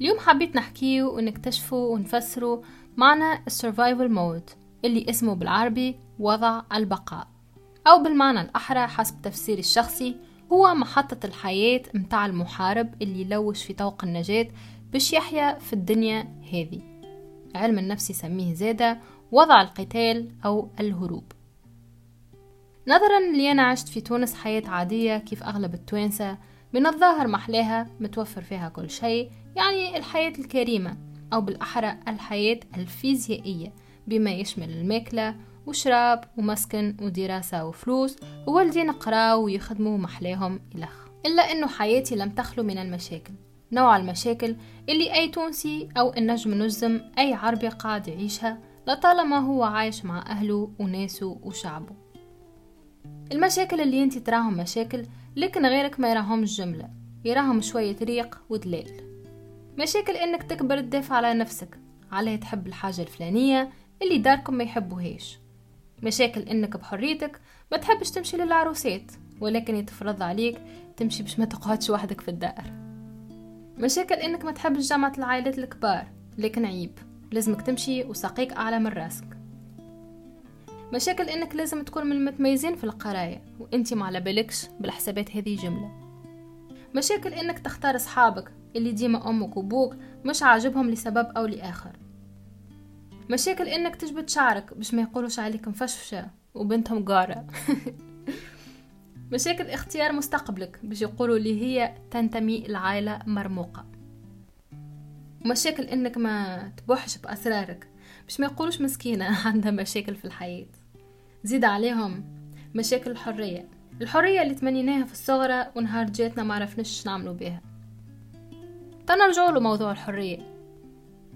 اليوم حبيت نحكيه ونكتشفه ونفسره معنى ال survival mode اللي اسمه بالعربي وضع البقاء. أو بالمعنى الأحرى حسب تفسيري الشخصي هو محطة الحياة متاع المحارب اللي يلوج في طوق النجاة باش يحيا في الدنيا هذه علم النفس يسميه زادة وضع القتال أو الهروب. نظرا لي أنا عشت في تونس حياة عادية كيف أغلب التوانسة من الظاهر محلاها متوفر فيها كل شيء يعني الحياة الكريمة أو بالأحرى الحياة الفيزيائية بما يشمل الماكلة وشراب ومسكن ودراسة وفلوس ووالدين قراو ويخدموا محلاهم إلخ. إلا أنه حياتي لم تخلو من المشاكل. نوع المشاكل اللي أي تونسي أو النجم نجزم أي عربي قاعد يعيشها لطالما هو عايش مع أهله وناسه وشعبه. المشاكل اللي أنت تراهم مشاكل لكن غيرك ما يراهمش جملة يراهم شوية ريق ودلال مشاكل إنك تكبر تدافع على نفسك عليه تحب الحاجة الفلانية اللي داركم ما يحبوهاش مشاكل إنك بحريتك ما تحبش تمشي للعروسات ولكن يتفرض عليك تمشي باش ما تقعدش وحدك في الدار. مشاكل إنك ما تحبش جامعة العائلات الكبار لكن عيب لازمك تمشي وساقيك أعلى من راسك. مشاكل إنك لازم تكون من المتميزين في القراية وانتي ما على بالكش بالحسابات هذه جملة. مشاكل إنك تختار أصحابك اللي ديما أمك وأبوك مش عاجبهم لسبب أو لآخر. مشاكل إنك تجبد شعرك باش ما يقولوش عليك مفشفشة وبنتهم قارة. مشاكل اختيار مستقبلك باش يقولوا لي هي تنتمي لعائلة مرموقة. مشاكل إنك ما تبوحش بأسرارك. باش ما يقولوش مسكينة عندها مشاكل في الحياة. زيد عليهم مشاكل الحرية. الحرية اللي تمنيناها في الصغرى ونهار جاتنا ما عرفناش نعملوا بها تنرجعوا لموضوع الحرية.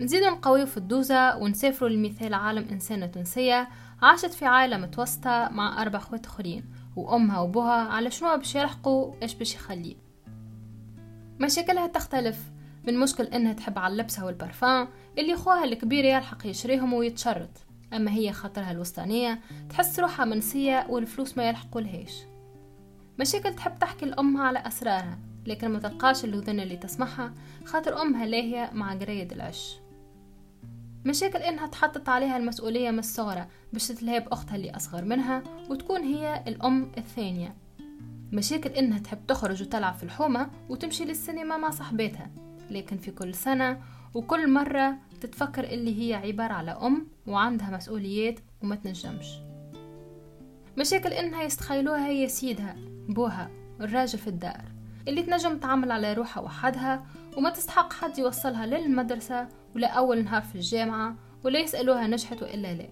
نزيدو نقويو في الدوزة ونسافروا لمثال عالم إنسانة تونسية عاشت في عائلة متوسطة مع أربع خوات أخرين وأمها وأبوها على شنو باش يلحقوا إيش باش يخليه مشاكلها تختلف. من مشكل إنها تحب على اللبسة والبرفان اللي خوها الكبير يلحق يشريهم ويتشرط. أما هي خاطرها الوسطانية تحس روحها منسية والفلوس ما يلحقوا لهاش مشاكل تحب تحكي لأمها على أسرارها لكن ما تلقاش الأذن اللي تسمعها خاطر أمها لاهية مع قريد العش. مشاكل إنها تحطت عليها المسؤولية من الصغرى باش تتلهي بأختها اللي أصغر منها وتكون هي الأم الثانية. مشاكل إنها تحب تخرج وتلعب في الحومة وتمشي للسينما مع صاحباتها لكن في كل سنة وكل مرة تتفكر اللي هي عبارة على أم وعندها مسؤوليات وما تنجمش. مشاكل إنها يستخيلوها هي سيدها بوها الراجل في الدار اللي تنجم تعمل على روحها وحدها وما تستحق حد يوصلها للمدرسة ولا أول نهار في الجامعة ولا يسألوها نجحت وإلا لا.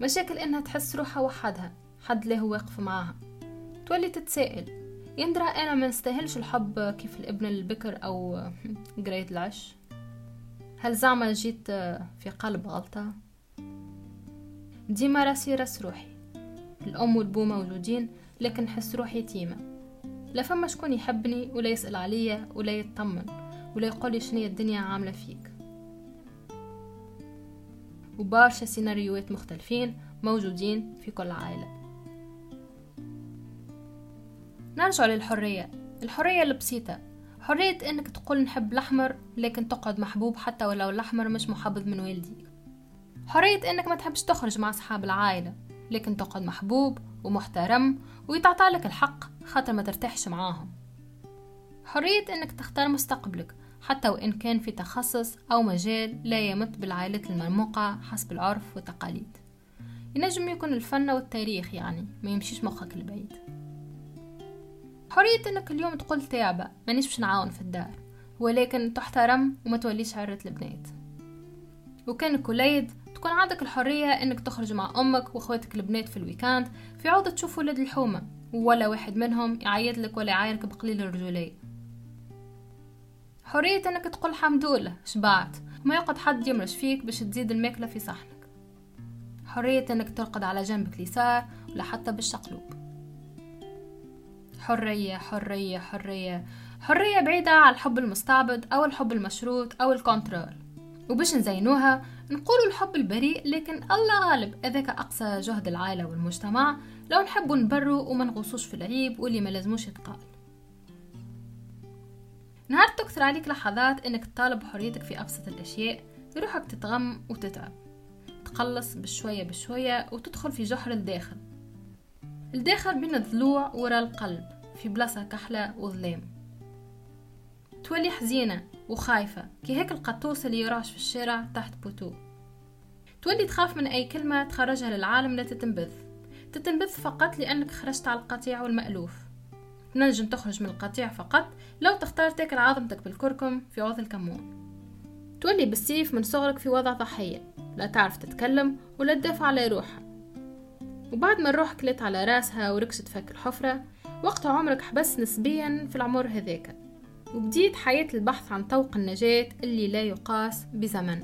مشاكل إنها تحس روحها وحدها حد له واقف معاها. تولي تتسائل يندرى أنا ما نستاهلش الحب كيف الابن البكر أو قريت العش. هل زعما جيت في قلب غلطة؟ ديما راسي راس روحي. الأم والبو موجودين لكن نحس روحي يتيمة لا فما شكون يحبني ولا يسأل عليا ولا يطمن ولا يقولي شنية الدنيا عاملة فيك. وبارشا سيناريوهات مختلفين موجودين في كل عائلة. نرجع للحرية. الحرية البسيطة حرية إنك تقول نحب الأحمر لكن تقعد محبوب حتى ولو الأحمر مش محبب من والديك. حرية إنك ما تحبش تخرج مع أصحاب العائلة لكن تقعد محبوب ومحترم ويتعطى لك الحق خاطر ما ترتاحش معاهم. حرية إنك تختار مستقبلك حتى وإن كان في تخصص أو مجال لا يمت بالعائلات المرموقة حسب العرف والتقاليد. ينجم يكون الفن والتاريخ يعني ما يمشيش مخك لبعيد حرية إنك اليوم تقول تاعبة مانيش باش نعاون في الدار. ولكن تحترم وما توليش عرة البنات. وكان كوليد تكون عندك الحرية إنك تخرج مع أمك وأخواتك البنات في ال week-end في عودة تشوف ولاد الحومة ولا واحد منهم يعيط لك ولا يعايرك بقليل الرجولية. حرية إنك تقول الحمد لله شبعت. وما يقعد حد يمرش فيك باش تزيد الماكلة في صحنك. حرية إنك ترقد على جنبك اليسار ولا حتى بالشقلوب. حرية حرية حرية. حرية بعيدة عن الحب المستعبد أو الحب المشروط أو الكونترول. وباش نزينوها نقولوا الحب البريء لكن الله غالب. هذاك أقصى جهد العائلة والمجتمع. لو نحبوا نبروا وما نغوصوش في العيب واللي ما لازموش يتقال. نهار تكثر عليك لحظات إنك تطالب حريتك في أبسط الأشياء. روحك تتغم وتتعب. تقلص بشوية بشوية وتدخل في جحر الداخل. الداخل بين الضلوع ورا القلب في بلاصة كحلة وظلام. تولي حزينة وخايفة كي هاك القطوس اللي يرعش في الشارع تحت poteau. تولي تخاف من أي كلمة تخرجها للعالم لا تتنبذ. تتنبذ فقط لأنك خرجت على القطيع والمألوف. تنجم تخرج من القطيع فقط لو تختار تاكل عظمتك بالكركم في عوض الكمون. تولي بالسيف من صغرك في وضع ضحية. لا تعرف تتكلم ولا تدافع على روحها وبعد ما الروح كلت على راسها وركشت فك الحفرة وقتها عمرك حبس نسبيا في العمر هذاك. وبديت حياة البحث عن طوق النجاة اللي لا يقاس بزمن.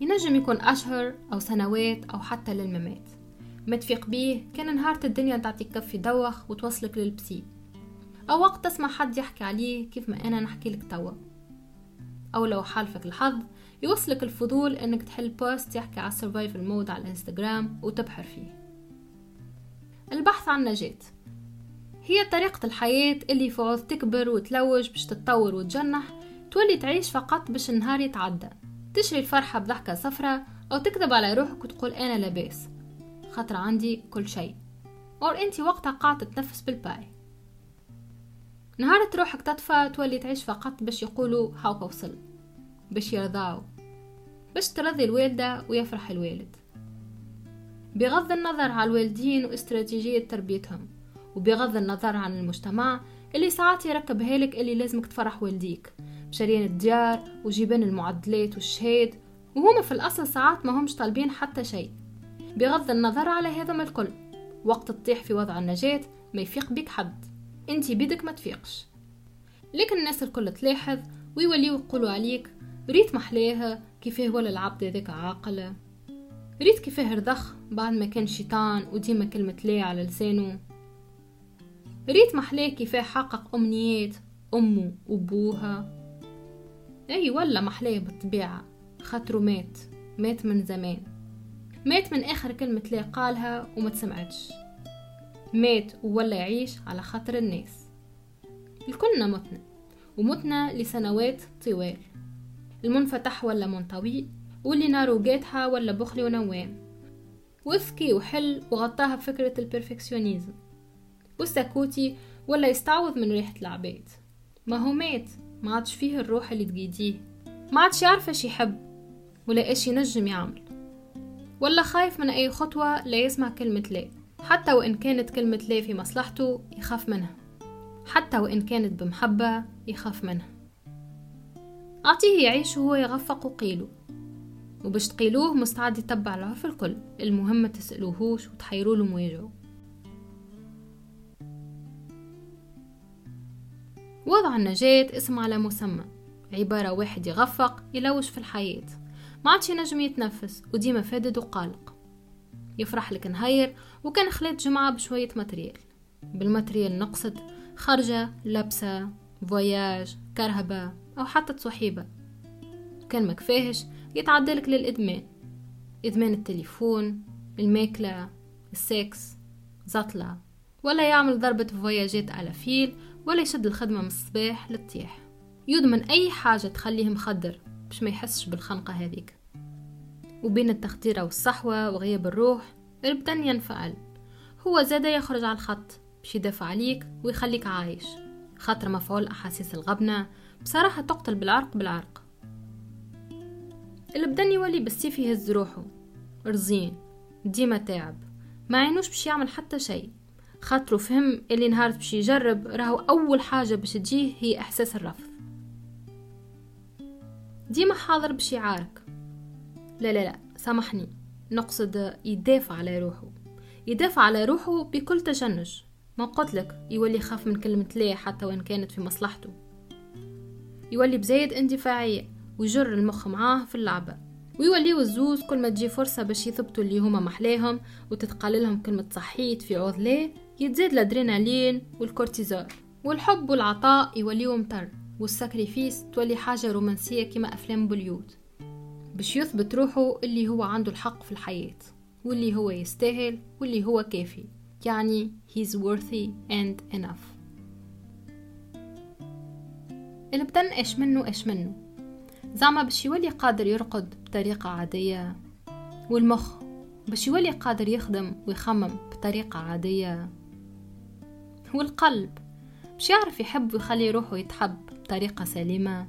ينجم يكون أشهر أو سنوات أو حتى للممات. ما تفيق بيه كان نهار الدنيا تعطيك كف يدوخ وتوصلك لل psy أو وقت تسمع حد يحكي عليه كيف ما أنا نحكي لك توا. أو لو حالفك الحظ يوصلك الفضول إنك تحل post يحكي على ال survival mode على الانستغرام وتبحر فيه. البحث عن نجاة. هي طريقة الحياة اللي عوض تكبر وتلوج باش تتطور وتجنح تولي تعيش فقط باش النهار يتعدى. تشري الفرحة بضحكة صفرة أو تكذب على روحك وتقول أنا لاباس. خاطر عندي كل شيء. أو أنت وقتها قاعدة تتنفس بالباي نهار روحك تطفى تولي تعيش فقط باش يقولوا هاوكا وصل باش يرضاو. باش ترضي الوالدة ويفرح الوالد. بغض النظر على الوالدين واستراتيجية تربيتهم وبغض النظر عن المجتمع اللي ساعات يركبها لك اللي لازمك تفرح والديك بشريان الديار وجيبان المعدلات والشهاد وهما في الأصل ساعات ما همش طالبين حتى شيء. بغض النظر على هذا الكل وقت تطيح في وضع النجاة ما يفيق بك حد انت بيدك ما تفيقش. لكن الناس الكل تلاحظ ويوليو يقولوا عليك ريت محلاها كيفاه ولا العبد هذاك عاقل. ريت كيفاه رضخ بعد ما كان شيطان وديما كلمة لا على لسانه. ريت محلاه كيفاه حقق أمنيات أمه وبوها أي ولا محلاه بالطبيعة خاطرو مات مات من زمان. مات من آخر كلمة لا قالها وما تسمعتش. مات ولا يعيش على خاطر الناس. الكلنا متنا ومتنا لسنوات طوال. المنفتح ولا منطوي؟ واللي نارو جاتها ولا بخلي ونوام وذكي وحل وغطاها بفكرة البرفكسيونيزم. والسكوتي ولا يستعوض من ريحة العباد ما هو مات ما عادش فيه الروح اللي تقيديه. ما عادش يعرف إيش يحب ولا إيش ينجم يعمل. ولا خايف من أي خطوة لا يسمع كلمة لا. حتى وإن كانت كلمة لا في مصلحته يخاف منها. حتى وإن كانت بمحبة يخاف منها. أعطيه يعيش وهو يغفق وقيله وباش تقيلوه مستعد يتبع العرف الكل. المهم ما تسألوهوش وتحيروا مواجهه وضع النجاة اسم على مسمى. عبارة واحد يغفق يلوش في الحياة. ما عادش ينجم يتنفس وديما فادد وقالق يفرح لك نهير وكان خلات جمعة بشوية matériel. بال matériel نقصد خرجة لبسة voyage كرهبة أو حتى تصحيبة كان مكفاهش يتعدلك للإدمان. إدمان التليفون الماكلة السكس زطلة. ولا يعمل ضربة فواياجات à la file ولا يشد الخدمة من الصباح للطيح. يدمن أي حاجة تخليه مخدر باش ما يحسش بالخنقة هذيك. وبين التخديرة والصحوة وغياب الروح البدن ينفعل. هو زاد يخرج على الخط باش يدافع عليك ويخليك عايش. خاطر مفعول أحاسيس الغبنة بصراحة تقتل بالعرق بالعرق. البدن يولي بالسيف يهز روحه. رزين ديما تعب. ما عينوش باش يعمل حتى شيء. خاطرو فهم اللي نهار باش يجرب راهو أول حاجة باش تجيه هي إحساس الرفض. ديما حاضر باش يعارك. لا لا لا سامحني. نقصد يدافع على روحه. يدافع على روحه بكل تشنج ما قلتلك يولي يخاف من كلمة لا حتى وإن كانت في مصلحته. يولي بزايد اندفاعية. ويجر المخ معاه في اللعبة. ويوليو الزوز كل ما تجي فرصة باش يثبتوا اللي هما محلاهم وتتقللهم كلمة صحيت في عوض ليه يتزيد الأدرينالين والكورتيزول. والحب والعطاء يوليو مطر وال sacrifice تولي حاجة رومانسية كما أفلام بوليود. باش يثبت روحه اللي هو عنده الحق في الحياة واللي هو يستاهل واللي هو كافي. يعني he's worthy and enough. اللي بدن إيش منه إيش منه؟ زعما باش يولي قادر يرقد بطريقة عادية والمخ باش يولي قادر يخدم ويخمم بطريقة عادية والقلب باش يعرف يحب ويخلي روحه يتحب بطريقة سليمة.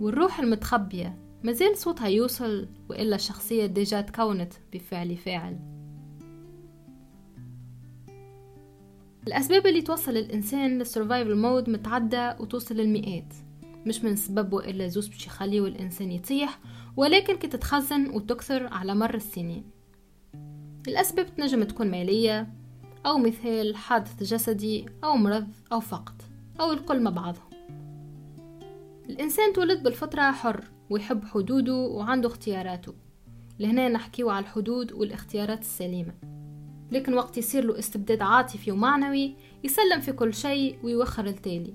والروح المتخبية مازال صوتها يوصل وإلا الشخصية déjà تكونت بفعل فاعل الأسباب اللي توصل الإنسان لل survival mode متعدة وتوصل للمئات. مش من سبب إلا زوز باش يخليه الإنسان يطيح ولكن كي تتخزن وتكثر على مر السنين. الأسباب تنجم تكون مالية أو مثال حادث جسدي أو مرض أو فقد أو الكل مع بعضهم الإنسان تولد بالفطرة حر ويحب حدوده وعنده اختياراته. لهنا نحكيو على الحدود والاختيارات السليمة. لكن وقت يصير له استبداد عاطفي ومعنوي يسلم في كل شيء ويوخر التالي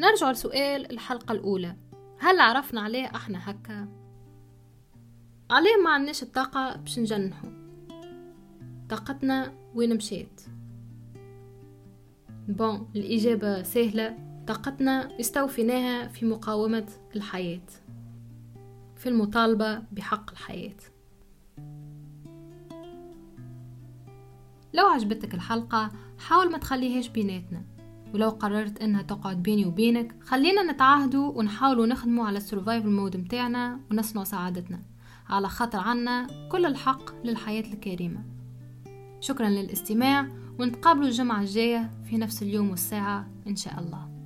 نرجع لسؤال الحلقة الأولى. هل عرفنا عليه أحنا هكا؟ عليه ما عندناش الطاقة باش نجنحو طاقتنا وين مشيت bon الإجابة سهلة. طاقتنا استوفيناها في مقاومة الحياة. في المطالبة بحق الحياة. لو عجبتك الحلقة حاول ما تخليهاش بيناتنا. ولو قررت إنها تقعد بيني وبينك خلينا نتعاهدوا ونحاولوا نخدموا على ال survival mode متاعنا ونصنعوا سعادتنا. على خاطر عنا كل الحق للحياة الكريمة. شكرا للاستماع ونتقابلوا الجمعة الجاية في نفس اليوم والساعة إن شاء الله.